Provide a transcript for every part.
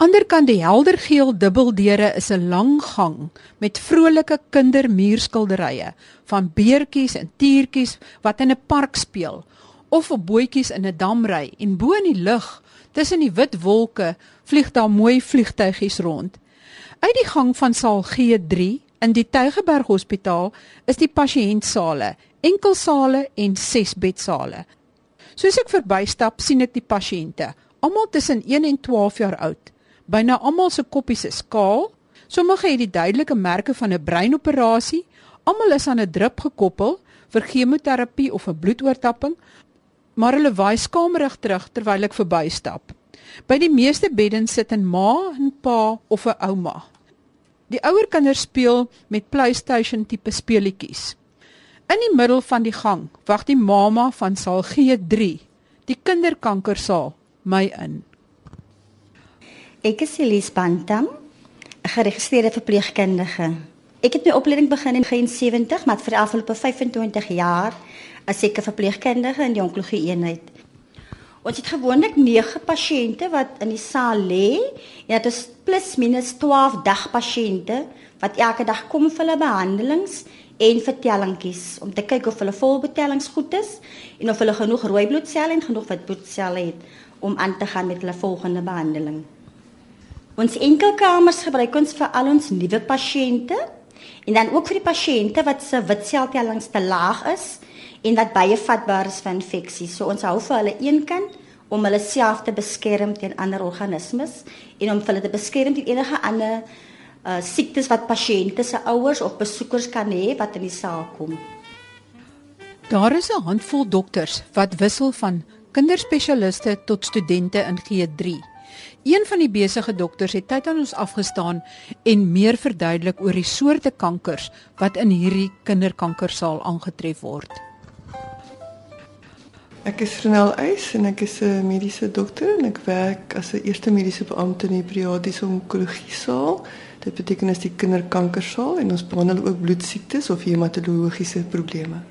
Anderkant die heldergeel dubbeldeure is 'n lang gang met vrolike kindermuurskilderye van beertjies en tiertjies wat in 'n park speel of op bootjies in 'n dam ry en bo in die lug tussen die wit wolke vlieg daar mooi vliegtygies rond. Uit die gang van saal G3 in die Tygerberg Hospitaal is die pasiëntsale, enkelsale en 6 bedsale. Soos ek verbystap, sien ek die pasiënte, almal tussen 1 en 12 jaar oud. Byna almal se koppies is kaal. Sommige het die duidelike merke van 'n breinoperasie. Almal is aan 'n drip gekoppel vir chemoterapie of 'n bloedoortapping, maar hulle waai skamerig terug terwyl ek verbystap. By die meeste beddens sit 'n ma en pa of 'n ouma. Die ouer kinders speel met PlayStation tipe speletjies. In die middel van die gang wag die mamma van saal G3, die kinderkankersaal, my in. Ek is Elise Bantam, 'n geregistreerde verpleegkundige. Ek het my opleiding begin in 1970, maar vir afgelope 25 jaar as ek 'n verpleegkundige in die onkologie eenheid. Ons het gewoonlik 9 pasiënte wat in die saal lê. Ja, dit is plus minus 12 dagpasiënte wat elke dag kom vir hulle behandelings en vertellingkies om te kyk of hulle volbetellings goed is en of hulle genoeg rooi bloedselle en genoeg wit bloedselle het om aan te gaan met hulle volgende behandeling. Ons enkelkamers gebruik ons vir al ons nuwe pasiënte en dan ook vir die pasiënte wat se wit seltellings te laag is en wat baie vatbaar is vir infeksies. So ons hou vir hulle eenkant om hulle self te beskerm teen ander organismes en om hulle te beskerm teen enige ander uh siektes wat pasiënte se ouers of besoekers kan hê wat in die saal kom. Daar is 'n handvol dokters wat wissel van kinderspesialiste tot studente in G3. Een van die besige dokters het tyd aan ons afgestaan en meer verduidelik oor die soorte kankers wat in hierdie kinderkankersaal aangetref word. Ek is Renel Eis en ek is 'n mediese dokter en ek werk as 'n eerste mediese beampte in die pediatriese onkologie saal. Dit beteken as die kinderkankersaal en ons behandel ook bloedsiektes of hematologiese probleme.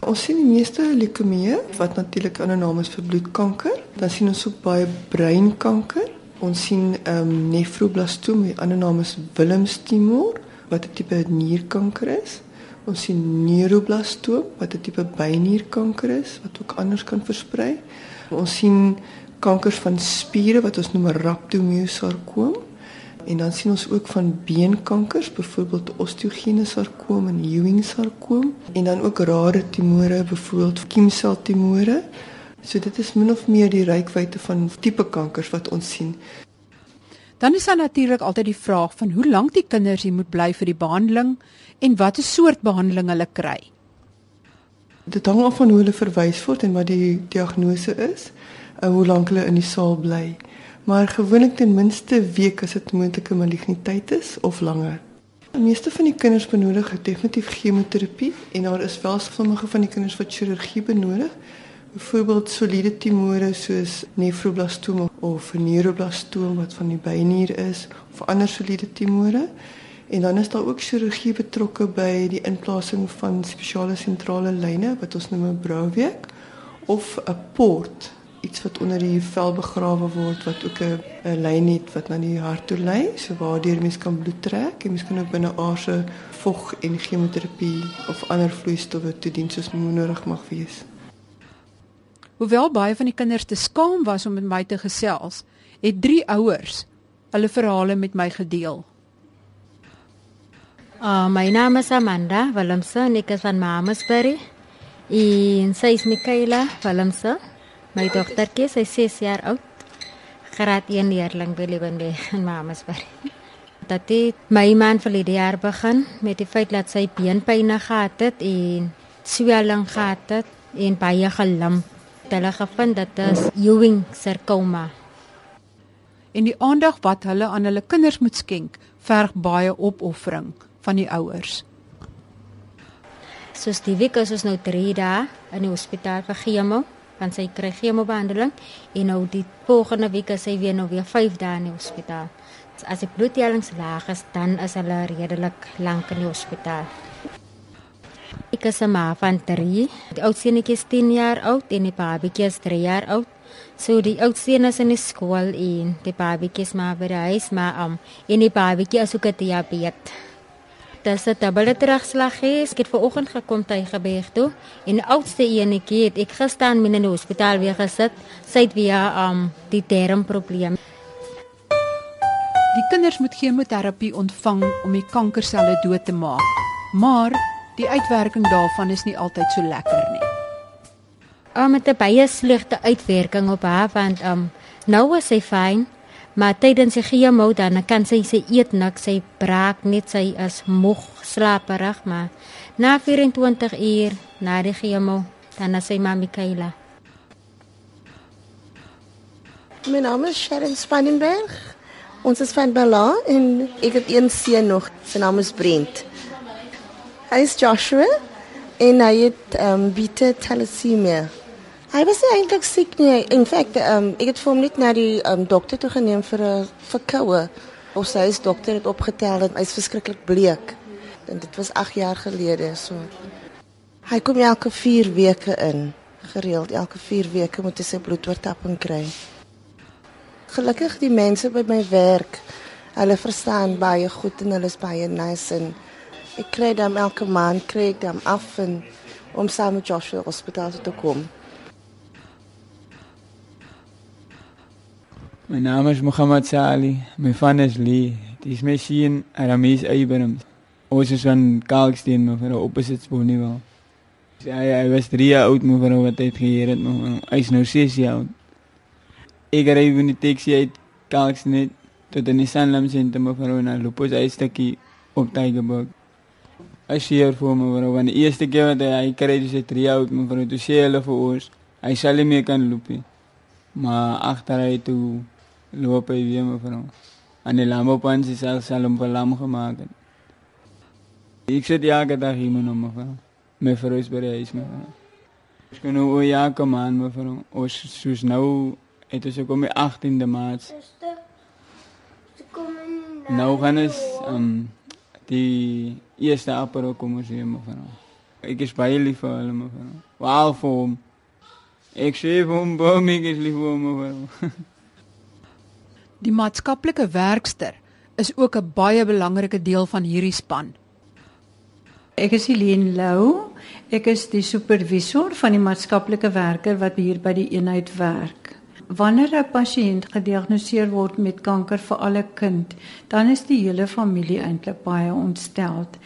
Ons sien die meeste leukemie wat natuurlik 'n naam is vir bloedkanker. Dan sien ons ook baie breinkanker Ons sien ehm um, nefroblastoom, die ander naam is Wilms tumor wat 'n tipe nierkanker is. Ons sien neuroblastoom wat 'n tipe beinierkanker is wat ook anders kan versprei. Ons sien kankers van spiere wat ons noem rhabdomyosarkoom. En dan sien ons ook van beenkankers, byvoorbeeld osteogene sarkoom en Ewing sarkoom en dan ook rare tumore, byvoorbeeld kiemsel tumore. So dit is min of meer die rykwyte van tipe kankers wat ons sien. Dan is daar natuurlik altyd die vraag van hoe lank die kinders hier moet bly vir die behandeling en watter soort behandeling hulle kry. Dit hang af van hoe hulle verwys word en wat die diagnose is en hoe lank hulle in die saal bly. Maar gewoonlik ten minste week as dit moontlike maligniteit is of langer. Die meeste van die kinders benodig definitief chemoterapie en daar is wel sommige van die kinders wat chirurgie benodig. Byvoorbeeld soliede tumore soos nefroblastoom of neuroblastoom wat van die bynier is of ander soliede tumore. En dan is daar ook chirurgie betrokke by die inplasing van spesiale sentrale lyne wat ons noem 'n brouweek of 'n port, iets wat onder die vel begrawe word wat ook 'n lyn het wat na die hart toe lei, so waardeur mens kan bloed trek en mens kan ook binne aarse vog en chemoterapie of ander vloeistowwe toedien soos nodig mag wees. Hoewel baie van die kinders te skaam was om met my te gesels, het drie ouers hulle verhale met my gedeel. Uh, my naam is Amanda Willemse, ek is van Mamasbury. En sy is Michaela Willemse. My dogtertjie, sy is 6 jaar oud. Graad 1 leerling by Lewenweg in Mamasbury. Dat het my man vir die jaar begin met die feit dat sy beenpynne gehad het en swelling gehad het en baie gelimp hulle gevind dit is Ewing sarkoma. En die aandag wat hulle aan hulle kinders moet skenk, verg baie opoffering van die ouers. Soos die week is ons nou 3 dae in die hospitaal vir chemo, want sy kry chemobehandeling en nou die volgende week is sy weer nou weer 5 dae in die hospitaal. As die bloedtellings laag is, dan is hulle redelik lank in die hospitaal. Ek is 'n ma van 3. Die oudste enetjie is 10 jaar oud en die babatjie is 3 jaar oud. So die oudste een is in die skool en die babatjie is maar by die huis, maar um, en die babatjie is ook 'n diabetes. Dis 'n dubbele terugslag is. Ek het ver oggend gekom Tygerberg toe en die oudste enetjie het ek gestaan binne die hospitaal weer gesit. Sy het weer um die darmprobleem. Die kinders moet chemoterapie ontvang om die kankerselle dood te maak. Maar die uitwerking daarvan is nie altyd so lekker nie. Um met 'n baie slegte uitwerking op haar want um nou is sy fyn, maar tydens die chemo dan kan sy sy eet niks, sy braak net, sy is moeg, slaperig, maar na 24 uur na die chemo dan is sy mami Kayla. My naam is Sharon Spannenberg. Ons is van Bella en ek het een seun nog. Sy naam is Brent. Hy is Joshua en hy het ehm um, beta thalassemia. Hy was eintlik siek nie. In feite, ehm um, ek het hom net na die ehm um, dokter toe geneem vir 'n verkoue. Ons sy is dokter het opgetel dat hy's verskriklik bleek. En dit was 8 jaar gelede so. Hy kom elke 4 weke in. Gereeld elke 4 weke moet hy sy bloedoortapping kry. Gelukkig die mense by my werk, hulle verstaan baie goed en hulle is baie nice en ek kry dan elke maand kry ek dan af en om saam met Joshua hospitaal toe te kom. My naam is Mohammed Sali. My van is Lee. Dis my sien Aramis Abraham. Ons is van Kalksteen, maar vir opposite spoor nie wel. Ja, ja, hy was 3 jaar oud, maar vir wat hy het geheer het, maar hy is nou 6 jaar oud. Ek ry in die taxi uit Kalksteen tot in die Sanlam sentrum maar vir na Lupus hy stukkie op Tygerberg. Hy sê hier vir my want die eerste keer wat hy kry dis 3 jaar oud, maar vir toe sê hulle vir ons, hy sal nie meer kan loop nie. Maar agter hy toe loop hy weer vir hom. En die lam op ons is al sal hom lam gemaak. Het. Ik zit elke dag hier met hem, mevrouw. Met vrouw is bij de huis, mevrouw. Ik kan nu ja komen aan, mevrouw. Als zoals nou, het is ook om de 18e maart. Nou gaan is um, die eerste apero komen ze hier, mevrouw. Ik is bij jullie voor hem, mevrouw. Wauw voor hem. Ik zeg voor hem, boom, ik is lief voor hem, mevrouw. Die maatskaplike werkster is ook 'n baie belangrike deel van hierdie span. Ek is Helene Lou. Ek is die supervisor van die maatskaplike werker wat hier by die eenheid werk. Wanneer 'n pasiënt gediagnoseer word met kanker vir alle kind, dan is die hele familie eintlik baie ontsteld.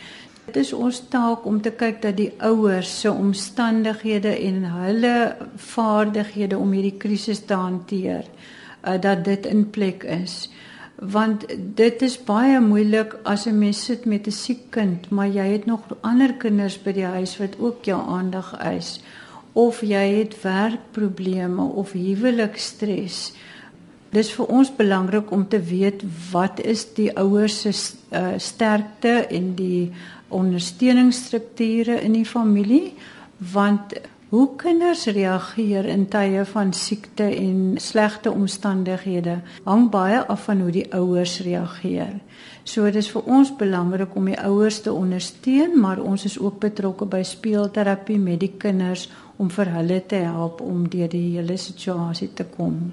Dit is ons taak om te kyk dat die ouers se omstandighede en hulle vaardighede om hierdie krisis te hanteer, uh, dat dit in plek is want dit is baie moeilik as 'n mens sit met 'n siek kind, maar jy het nog ander kinders by die huis wat ook jou aandag eis of jy het werkprobleme of huweliksstres. Dis vir ons belangrik om te weet wat is die ouers se uh, sterkte en die ondersteuningsstrukture in die familie want Hoe kinders reageer in tye van siekte en slegte omstandighede hang baie af van hoe die ouers reageer. So dit is vir ons belangrik om die ouers te ondersteun, maar ons is ook betrokke by speelterapie met die kinders om vir hulle te help om deur die hele situasie te kom.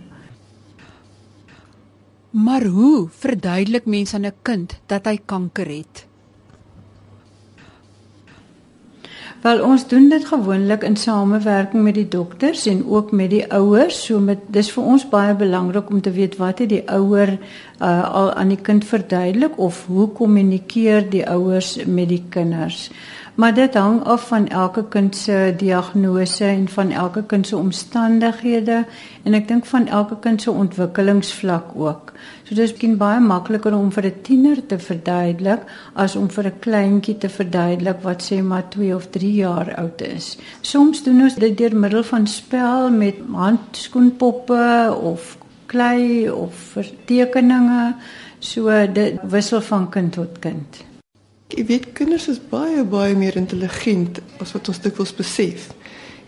Maar hoe verduidelik mense aan 'n kind dat hy kanker het? Wel ons doen dit gewoonlik in samewerking met die dokters en ook met die ouers. So met dis vir ons baie belangrik om te weet wat het die ouer uh, al aan die kind verduidelik of hoe kommunikeer die ouers met die kinders. Maar dit hang af van elke kind se diagnose en van elke kind se omstandighede en ek dink van elke kind se ontwikkelingsvlak ook. So dis miskien baie makliker om vir 'n tiener te verduidelik as om vir 'n kleintjie te verduidelik wat sê maar 2 of 3 jaar oud is. Soms doen ons dit deur middel van spel met handskoenpoppe of klei of tekeninge. So dit wissel van kind tot kind. Jy weet kinders is baie baie meer intelligent as wat ons dikwels besef.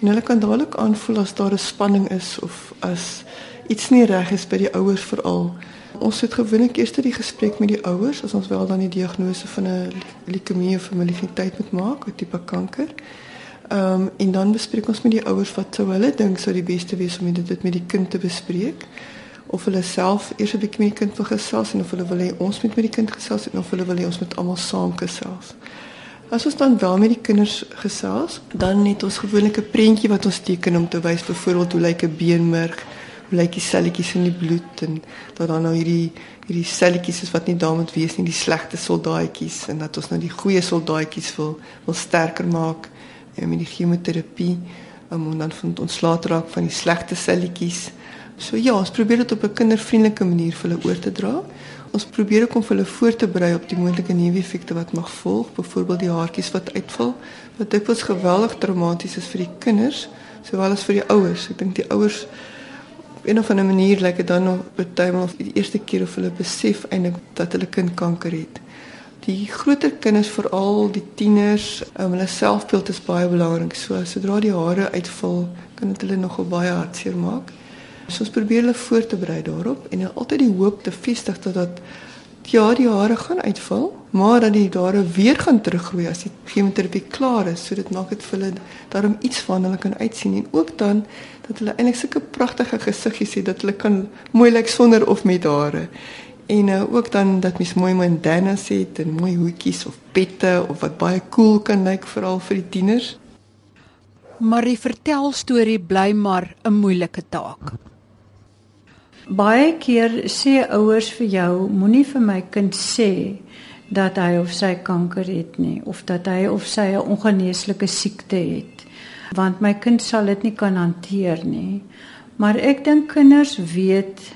En hulle kan dadelik aanvoel as daar 'n spanning is of as iets nie reg is by die ouers veral. Ons het gewoonlik eers die gesprek met die ouers as ons wel dan die diagnose van 'n leukemie of 'n maligniteit moet maak, 'n tipe kanker. Ehm um, en dan bespreek ons met die ouers wat sou hulle dink sou die beste wees om dit met die kind te bespreek of hulle self eers 'n bietjie met die kind wil gesels en of hulle wil hê ons moet met die kind gesels en of hulle wil hê ons moet almal saam gesels. As ons dan wel met die kinders gesels, dan het ons gewoonlik 'n prentjie wat ons teken om te wys byvoorbeeld hoe lyk 'n beenmerg, hoe lyk die selletjies in die bloed en dat dan nou hierdie hierdie selletjies is wat nie daar moet wees nie, die slegte soldaatjies en dat ons nou die goeie soldaatjies wil wil sterker maak en met die chemoterapie um, om dan van ontslae te raak van die slegte selletjies. So ja, ons probeer dit op 'n kindervriendelike manier vir hulle oor te dra. Ons probeer ook om vir hulle voor te berei op die moontlike neeweffekte wat mag volg, byvoorbeeld die haartjies wat uitval, wat dikwels geweldig traumaties is vir die kinders, sowel as vir die ouers. Ek dink die ouers op 'n of ander manier lyk like dit dan nog bytelmal die eerste keer of hulle besef eintlik dat hulle kind kanker het. Die groter kinders, veral die tieners, um, hulle selfbeeld is baie belangrik. So sodra die hare uitval, kan dit hulle nogal baie hartseer maak. So ons probeer hulle voor te berei daarop en altyd die hoop te vestig dat dat ja, die hare gaan uitval, maar dat die hare weer gaan teruggroei as die chemoterapie klaar is. So dit maak dit vir hulle daarom iets van hulle kan uitsien en ook dan dat hulle eintlik sulke pragtige gesiggies het dat hulle kan mooi lyk sonder of met hare. En uh, ook dan dat mens mooi bandanas het en mooi hoedjies of pette of wat baie cool kan lyk veral vir die tieners. Maar die vertelstorie bly maar 'n moeilike taak. Baie keer sê ouers vir jou, moenie vir my kind sê dat hy of sy kanker het nie of dat hy of sy 'n ongeneeslike siekte het, want my kind sal dit nie kan hanteer nie. Maar ek dink kinders weet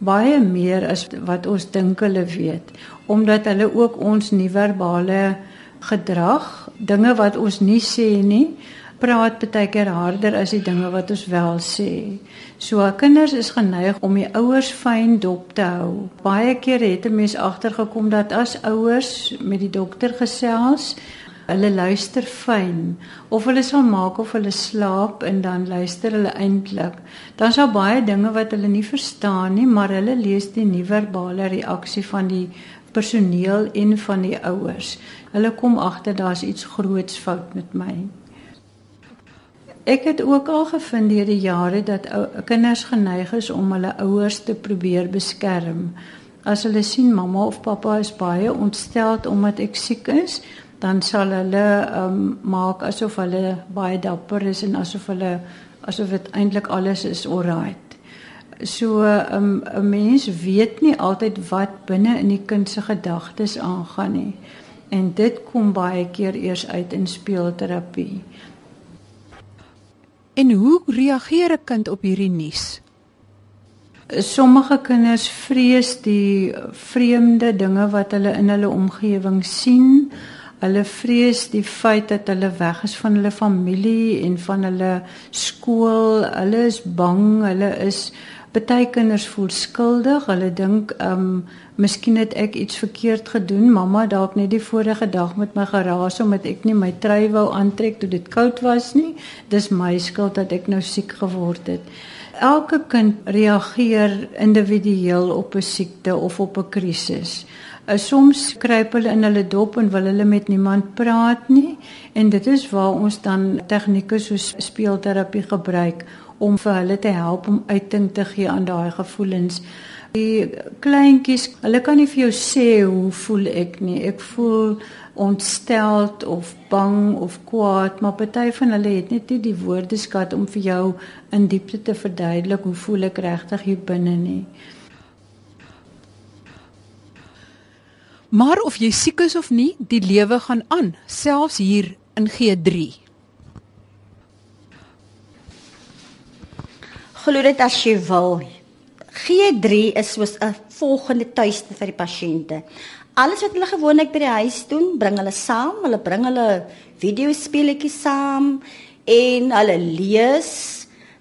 baie meer as wat ons dink hulle weet, omdat hulle ook ons nie-verbale gedrag, dinge wat ons nie sê nie, praat baie keer harder as die dinge wat ons wel sê. So kinders is geneig om die ouers fyn dop te hou. Baie keer het 'n mens agtergekom dat as ouers met die dokter gesels, hulle luister fyn of hulle sal maak of hulle slaap en dan luister hulle eintlik. Dan's daar baie dinge wat hulle nie verstaan nie, maar hulle lees die nie-verbale reaksie van die personeel en van die ouers. Hulle kom agter daar's iets groots fout met my. Ek het ook al gevind deur die jare dat ou, kinders geneig is om hulle ouers te probeer beskerm. As hulle sien mamma of pappa is baie ontstel omdat ek siek is, dan sal hulle um, maak asof hulle baie dapper is en asof hulle asof dit eintlik alles is alright. So um, 'n mens weet nie altyd wat binne in die kind se gedagtes aangaan nie. En dit kom baie keer eers uit in speelterapie. En hoe reageer 'n kind op hierdie nuus? Sommige kinders vrees die vreemde dinge wat hulle in hulle omgewing sien. Hulle vrees die feit dat hulle weg is van hulle familie en van hulle skool. Hulle is bang, hulle is Party kinders voel skuldig. Hulle dink, ehm, um, miskien het ek iets verkeerd gedoen. Mamma dalk net die vorige dag met my geraas omdat ek nie my trui wou aantrek toe dit koud was nie. Dis my skuld dat ek nou siek geword het. Elke kind reageer individueel op 'n siekte of op 'n krisis. Uh, soms kruip hulle in hulle dop en wil hulle met niemand praat nie en dit is waar ons dan tegnieke soos speelterapie gebruik om vir hulle te help om uiting te gee aan daai gevoelens. Die kleintjies, hulle kan nie vir jou sê hoe voel ek nie. Ek voel ontsteld of bang of kwaad, maar party van hulle het net nie die woordeskat om vir jou in diepte te verduidelik hoe voel ek regtig hier binne nie. Maar of jy siek is of nie, die lewe gaan aan, selfs hier in G3. glo dit as jy wil. G3 is soos 'n volgende tuiste vir die pasiënte. Alles wat hulle gewoonlik by die huis doen, bring hulle saam. Hulle bring hulle videospeletjies saam en hulle lees.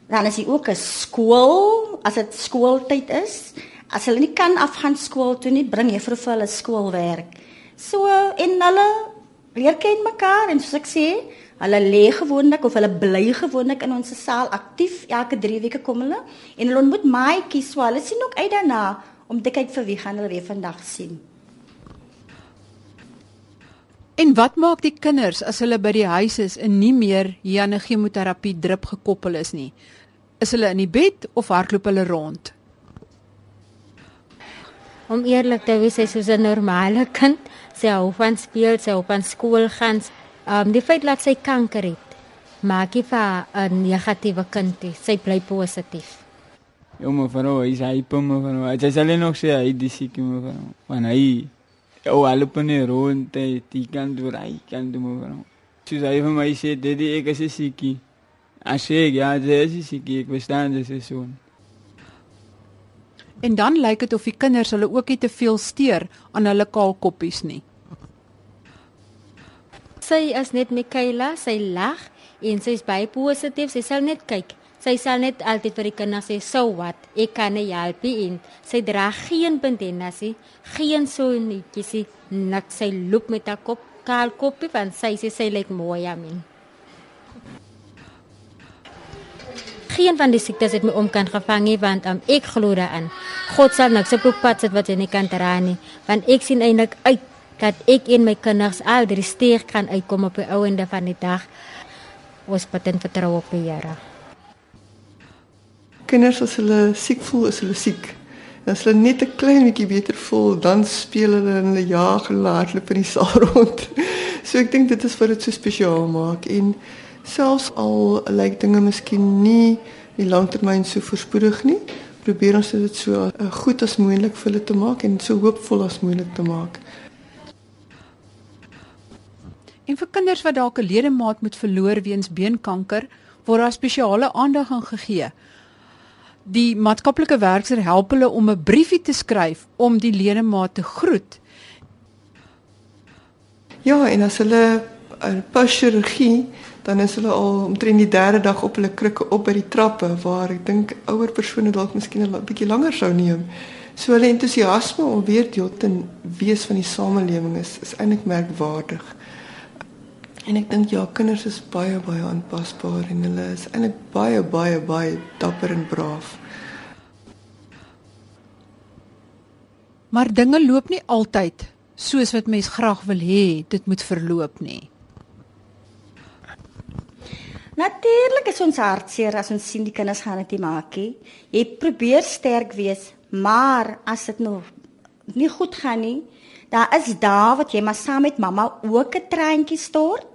Dan is dit ook 'n skool as dit skooltyd is. As hulle nie kan afgaan skool toe nie, bring juffrou vir hulle skoolwerk. So en hulle leer ken mekaar en soos ek sê, Hulle lê gewoonlik of hulle bly gewoonlik in ons saal aktief. Elke 3 weke kom hulle en hulle ontmoet maatjies, so hulle sien ook uit daarna om te kyk vir wie gaan hulle weer vandag sien. En wat maak die kinders as hulle by die huis is en nie meer hier aan 'n chemoterapie drip gekoppel is nie? Is hulle in die bed of hardloop hulle rond? Om eerlik te wees, sy is 'n normale kind. Sy hou van speel, sy hou van skool gaan. Ehm um, die feit dat sy kanker het, maak nie vir 'n negatiewe kind nie. Sy bly positief. Ja, vir hom is hy pom vir hom. Hy sê alleen nog sy hy dis ek vir hom. Want hy ou al op 'n rond, hy kan doen, hy kan doen vir hom. Sy sê vir my sê dit ek is siekie. As ek ja, dis is siekie, ek verstaan dis so. En dan lyk dit of die kinders hulle ook nie te veel steur aan hulle kaalkoppies nie. Sy is net Michaela, sy lag en sy is baie positief. Sy sal net kyk. Sy sal net altyd vir die kinders sê, "So wat? Ek kan nie help nie." Sy dra geen bandanas nie, geen so netjies nie. Net sy loop met haar kop kaal koppie van sy sê sy lyk mooi aan my. Geen van die siektes het my omkant gevang nie want um, ek glo daarin. God sal niks op pad sit wat hy nie kan dra nie, want ek sien eintlik uit dat ek en my kinders al drie steeg kan uitkom op die ouende van die dag. Ons patent vertrou op die Here kinders as hulle siek voel, is hulle siek. En as hulle net 'n klein bietjie beter voel, dan speel hulle en hulle jaag en hardloop in die saal rond. So ek dink dit is wat dit so spesiaal maak en selfs al lyk dinge miskien nie die langtermyn so voorspoedig nie, probeer ons dit so uh, goed as moontlik vir hulle te maak en so hoopvol as moontlik te maak. En vir kinders wat dalk 'n ledemaat moet verloor weens beenkanker, word daar spesiale aandag aan gegee die maatskaplike werker help hulle om 'n briefie te skryf om die ledemaat te groet. Ja, en as hulle 'n paschirurgie, dan is hulle al omtrent die derde dag op hulle krikke op by die trappe waar ek dink ouer persone dalk miskien 'n bietjie langer sou neem. So hulle entoesiasme om weer deel te wees van die samelewing is is eintlik merkwaardig. En ek dink ja, kinders is baie baie aanpasbaar en hulle is eintlik baie baie baie dapper en braaf. Maar dinge loop nie altyd soos wat mens graag wil hê dit moet verloop nie. Natuurlik is ons hartseer as ons sien die kinders gaan dit maak nie. Jy probeer sterk wees, maar as dit nog nie goed gaan nie, daar is dae wat jy maar saam met mamma ook 'n treintjie stort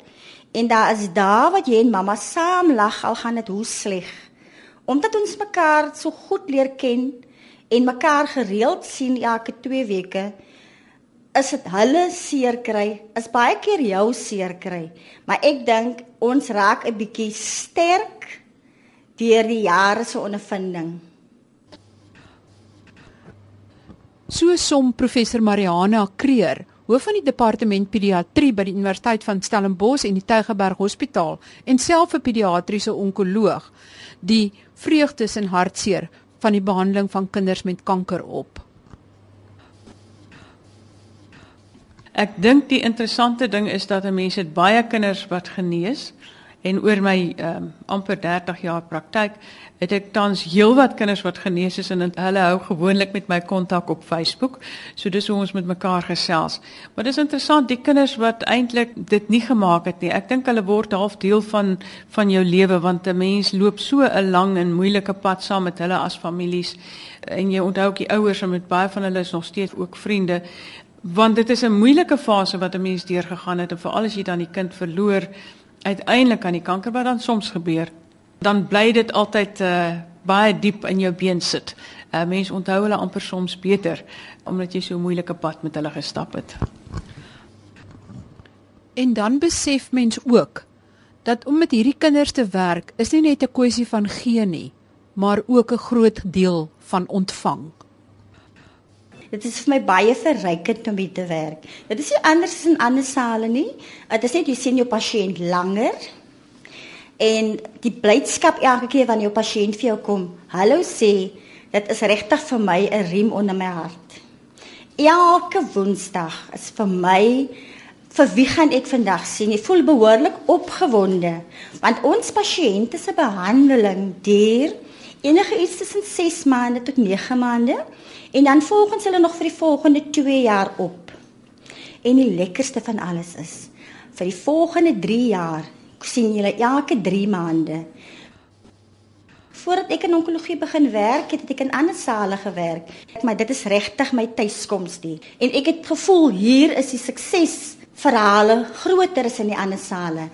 En daar is daar wat jy en mamma saam lag al gaan dit hoe sleg. Omdat ons mekaar so goed leer ken en mekaar gereeld sien elke 2 weke, is dit hulle seer kry, is baie keer jou seer kry. Maar ek dink ons raak 'n bietjie sterk deur die jare se ondervinding. So som professor Mariana Kreer hoof van die departement pediatrie by die Universiteit van Stellenbosch en die Tygerberg Hospitaal en self 'n pediatriese onkoloog die vreugdes en hartseer van die behandeling van kinders met kanker op. Ek dink die interessante ding is dat 'n mens het baie kinders wat genees en oor my um, amper 30 jaar praktyk het ek tans heelwat kinders wat genees is en hulle hou gewoonlik met my kontak op Facebook. So dis hoe ons met mekaar gesels. Maar dis interessant die kinders wat eintlik dit nie gemaak het nie. Ek dink hulle word half deel van van jou lewe want 'n mens loop so 'n lang en moeilike pad saam met hulle as families en jy onthou ook die ouers en met baie van hulle is nog steeds ook vriende want dit is 'n moeilike fase wat 'n mens deurgegaan het en veral as jy dan die kind verloor uiteindelik aan die kanker wat dan soms gebeur dan bly dit altyd uh, baie diep in jou been sit. Uh, mense onthou hulle amper soms beter omdat jy so 'n moeilike pad met hulle gestap het. En dan besef mens ook dat om met hierdie kinders te werk is nie net 'n kwessie van gee nie, maar ook 'n groot deel van ontvang. Dit is vir my baie verrykend om hier te werk. Dit is nie anders as in ander sale nie. Dit is net jy sien jou pasiënt langer, En die blydskap elke keer wanneer jou pasiënt vir jou kom, hallo sê, dit is regtig vir my 'n riem onder my hart. Elke Woensdag is vir my vir wie gaan ek vandag sien? Ek voel behoorlik opgewonde want ons pasiënte se behandeling duur enige iets tussen 6 maande tot 9 maande en dan volgens hulle nog vir die volgende 2 jaar op. En die lekkerste van alles is vir die volgende 3 jaar sien julle elke 3 maande. Voordat ek in onkologie begin werk, het ek in ander sale gewerk, maar dit is regtig my tuiskoms die. En ek het gevoel hier is die sukses verhale groter as in die ander sale.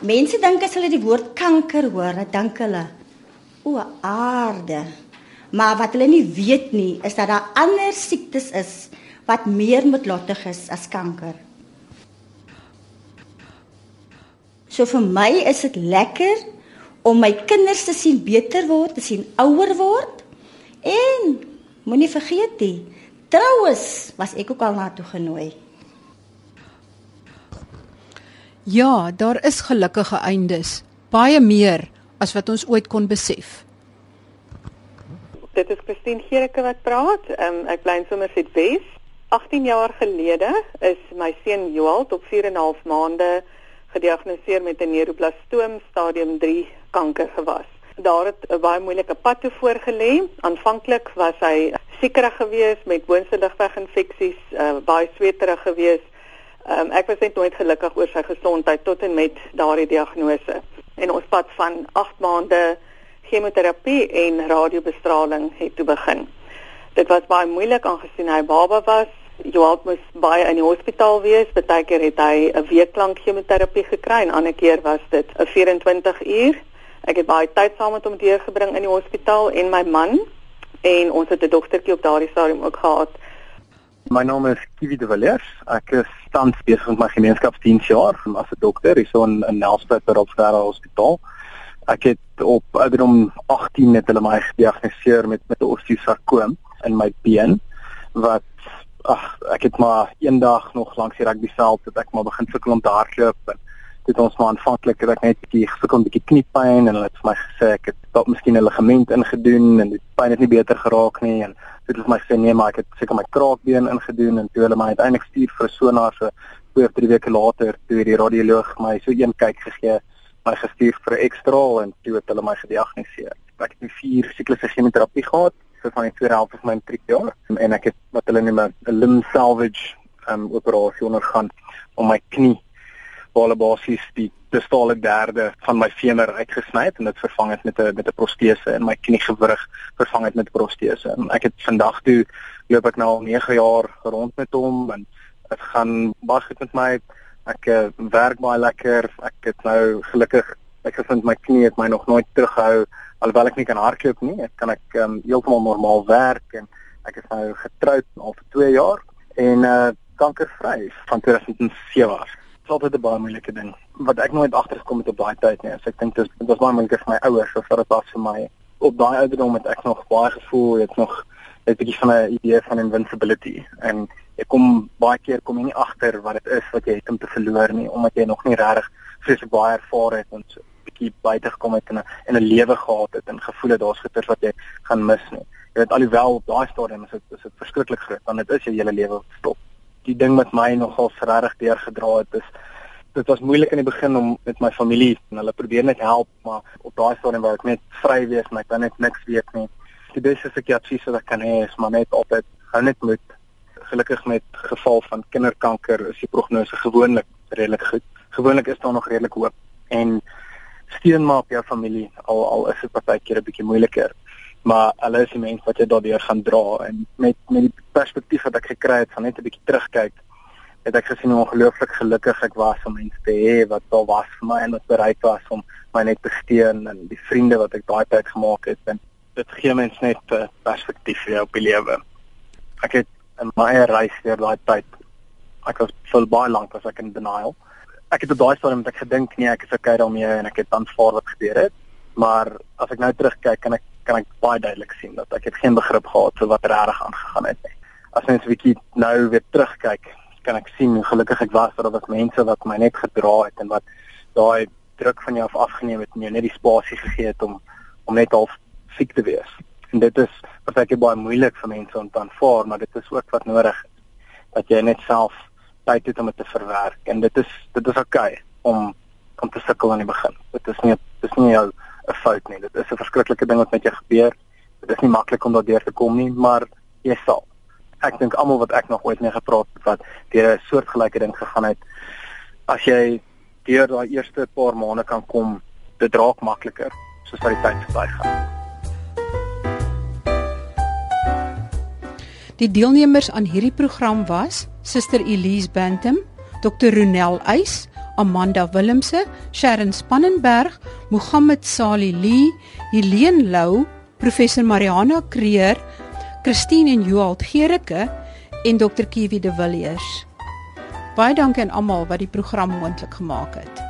Mense dink as hulle die woord kanker hoor, dan dink hulle o aarde. Maar wat hulle nie weet nie, is dat daar ander siektes is wat meer moedlottig is as kanker. So vir my is dit lekker om my kinders te sien beter word, te sien ouer word. En moenie vergeet nie, troues was ek ook al na toe genooi. Ja, daar is gelukkige eindes, baie meer as wat ons ooit kon besef. Dit is Christine Gericke wat praat. Um, ek bly in Somerset Wes. 18 jaar gelede is my seun Joel op 4 en 'n half maande gediagnoseer met 'n neuroplastoom stadium 3 kanker gewas. Daar het 'n baie moeilike pad te voorgelê. Aanvanklik was hy siekerig geweest met boonste lugweginfeksies, uh, baie sweterig geweest Um, ek was net nooit gelukkig oor sy gesondheid tot en met daardie diagnose. En ons pad van 8 maande chemoterapie en radiobestraling het toe begin. Dit was baie moeilik aangesien hy baba was. Joel moes baie in die hospitaal wees. Partykeer het hy 'n week lank chemoterapie gekry en ander keer was dit 'n 24 uur. Ek het baie tyd saam met hom deurgebring in die hospitaal en my man en ons het 'n dogtertjie op daardie stadium ook gehad. My naam is Kiwi de Villiers. Ek is tans besig met my gemeenskapsdiensjaar as 'n dokter hier so in, in Nelspruit by Opsdale Hospitaal. Ek het op ouderdom 18 net hulle my gediagnoseer met met 'n osteosarkoom in my been wat ag ek het maar eendag nog langs die rugbyveld het ek maar begin sukkel om te hardloop en dit ons maar aanvanklik het ek net 'n bietjie gesukkel 'n bietjie kniepyn en hulle het vir my gesê ek het dalk miskien 'n ligament ingedoen en die pyn het nie beter geraak nie en dit het my gesê nee maar ek het seker my kraakbeen ingedoen en toe hulle my uiteindelik stuur vir 'n sonar so twee of drie weke later toe die radioloog my so een kyk gegee my gestuur vir 'n ekstraal en toe het hulle my gediagnoseer. Ek het 'n vier siklusse chemoterapie gehad vir van die tweede helfte van my matriekjaar en ek het wat hulle noem 'n limb salvage um, operasie ondergaan om my knie waar hulle basies die distale derde van my femur uitgesny het en dit vervang het met 'n met 'n protese en my kniegewrig vervang het met 'n protese. En ek het vandag toe loop ek nou al 9 jaar rond met hom en dit gaan baie goed met my. Ek uh, werk baie lekker. Ek het nou gelukkig ek gevind my knie het my nog nooit terughou alhoewel ek nie kan hardloop nie. Ek kan ek um, heeltemal normaal werk en ek is nou getroud al vir 2 jaar en uh kankervry van 2007 af altyd 'n baie moeilike ding wat ek nooit agtergekom het op daai tyd nie. So ek dink dit was baie moeilik vir my ouers of dit was vir my. Op daai ouderdom het ek nog baie gevoel, ek nog 'n bietjie van 'n idee van invincibility en ek kom baie keer kom jy nie agter wat dit is wat jy het om te verloor nie omdat jy nog nie regtig vreeslik baie ervaar het en so bietjie buite gekom het en 'n en 'n lewe gehad het en gevoel het daar's goeie wat jy gaan mis nie. Jy weet alhoewel op daai stadium is dit is dit verskriklik groot want dit is jou hele lewe stop die ding wat my nogal regtig deurgedra het is dit was moeilik in die begin om met my familie en hulle probeer net help maar op daai stadium wou ek net vry wees en ek wou net niks weet nie. Die beste se ek advies wat ek kan hê is maar net altyd hou net moed. Gelukkig met geval van kinderkanker is die prognose gewoonlik redelik goed. Gewoonlik is daar nog redelik hoop en steun maar op jou familie al al is dit partykeer 'n bietjie moeiliker maar hulle is die mense wat jy daardeur gaan dra en met met die perspektief wat ek gekry het van net 'n bietjie terugkyk het ek gesien hoe ongelooflik gelukkig ek was om mense te hê wat daar was vir my en wat bereid was om my net te steun en die vriende wat ek daai tyd gemaak het en dit gee mens net 'n perspektief vir jou op die lewe. Ek het in my reis deur daai tyd ek was vir baie lank was ek in denial. Ek het op daai stadium met ek gedink nee, ek is okay daarmee en ek het aanvaar wat gebeur het. Maar as ek nou terugkyk, kan ek kan ek baie duidelik sien dat ek het geen begrip gehad vir wat regtig aangegaan het nie. As mens 'n bietjie nou weer terugkyk, kan ek sien hoe gelukkig ek was dat daar was mense wat my net gedra het en wat daai druk van jou af afgeneem het en jou net die spasie gegee het om om net half fiks te wees. En dit is wat ek baie moeilik vir mense om te aanvaar, maar dit is ook wat nodig is dat jy net self tyd het om dit te verwerk en dit is dit is oukei okay om om te sukkel aan die begin. Dit is nie dit is nie jou 'n fout nie. Dit is 'n verskriklike ding wat met jou gebeur. Dit is nie maklik om daardeur te kom nie, maar jy sal. Ek dink almal wat ek nog ooit mee gepraat het wat deur 'n soortgelyke ding gegaan het, as jy deur daai eerste paar maande kan kom, dit raak makliker soos wat die tyd verbygaan. Die deelnemers aan hierdie program was Suster Elise Bantam, Dr. Ronel Eis, Amanda Willemse, Sharon Spannenberg, Mohammed Sali Lee, Helene Lou, Professor Mariana Creer, Christine en Joald Gericke en Dr. Kiwi de Villiers. Baie dankie aan almal wat die program moontlik gemaak het.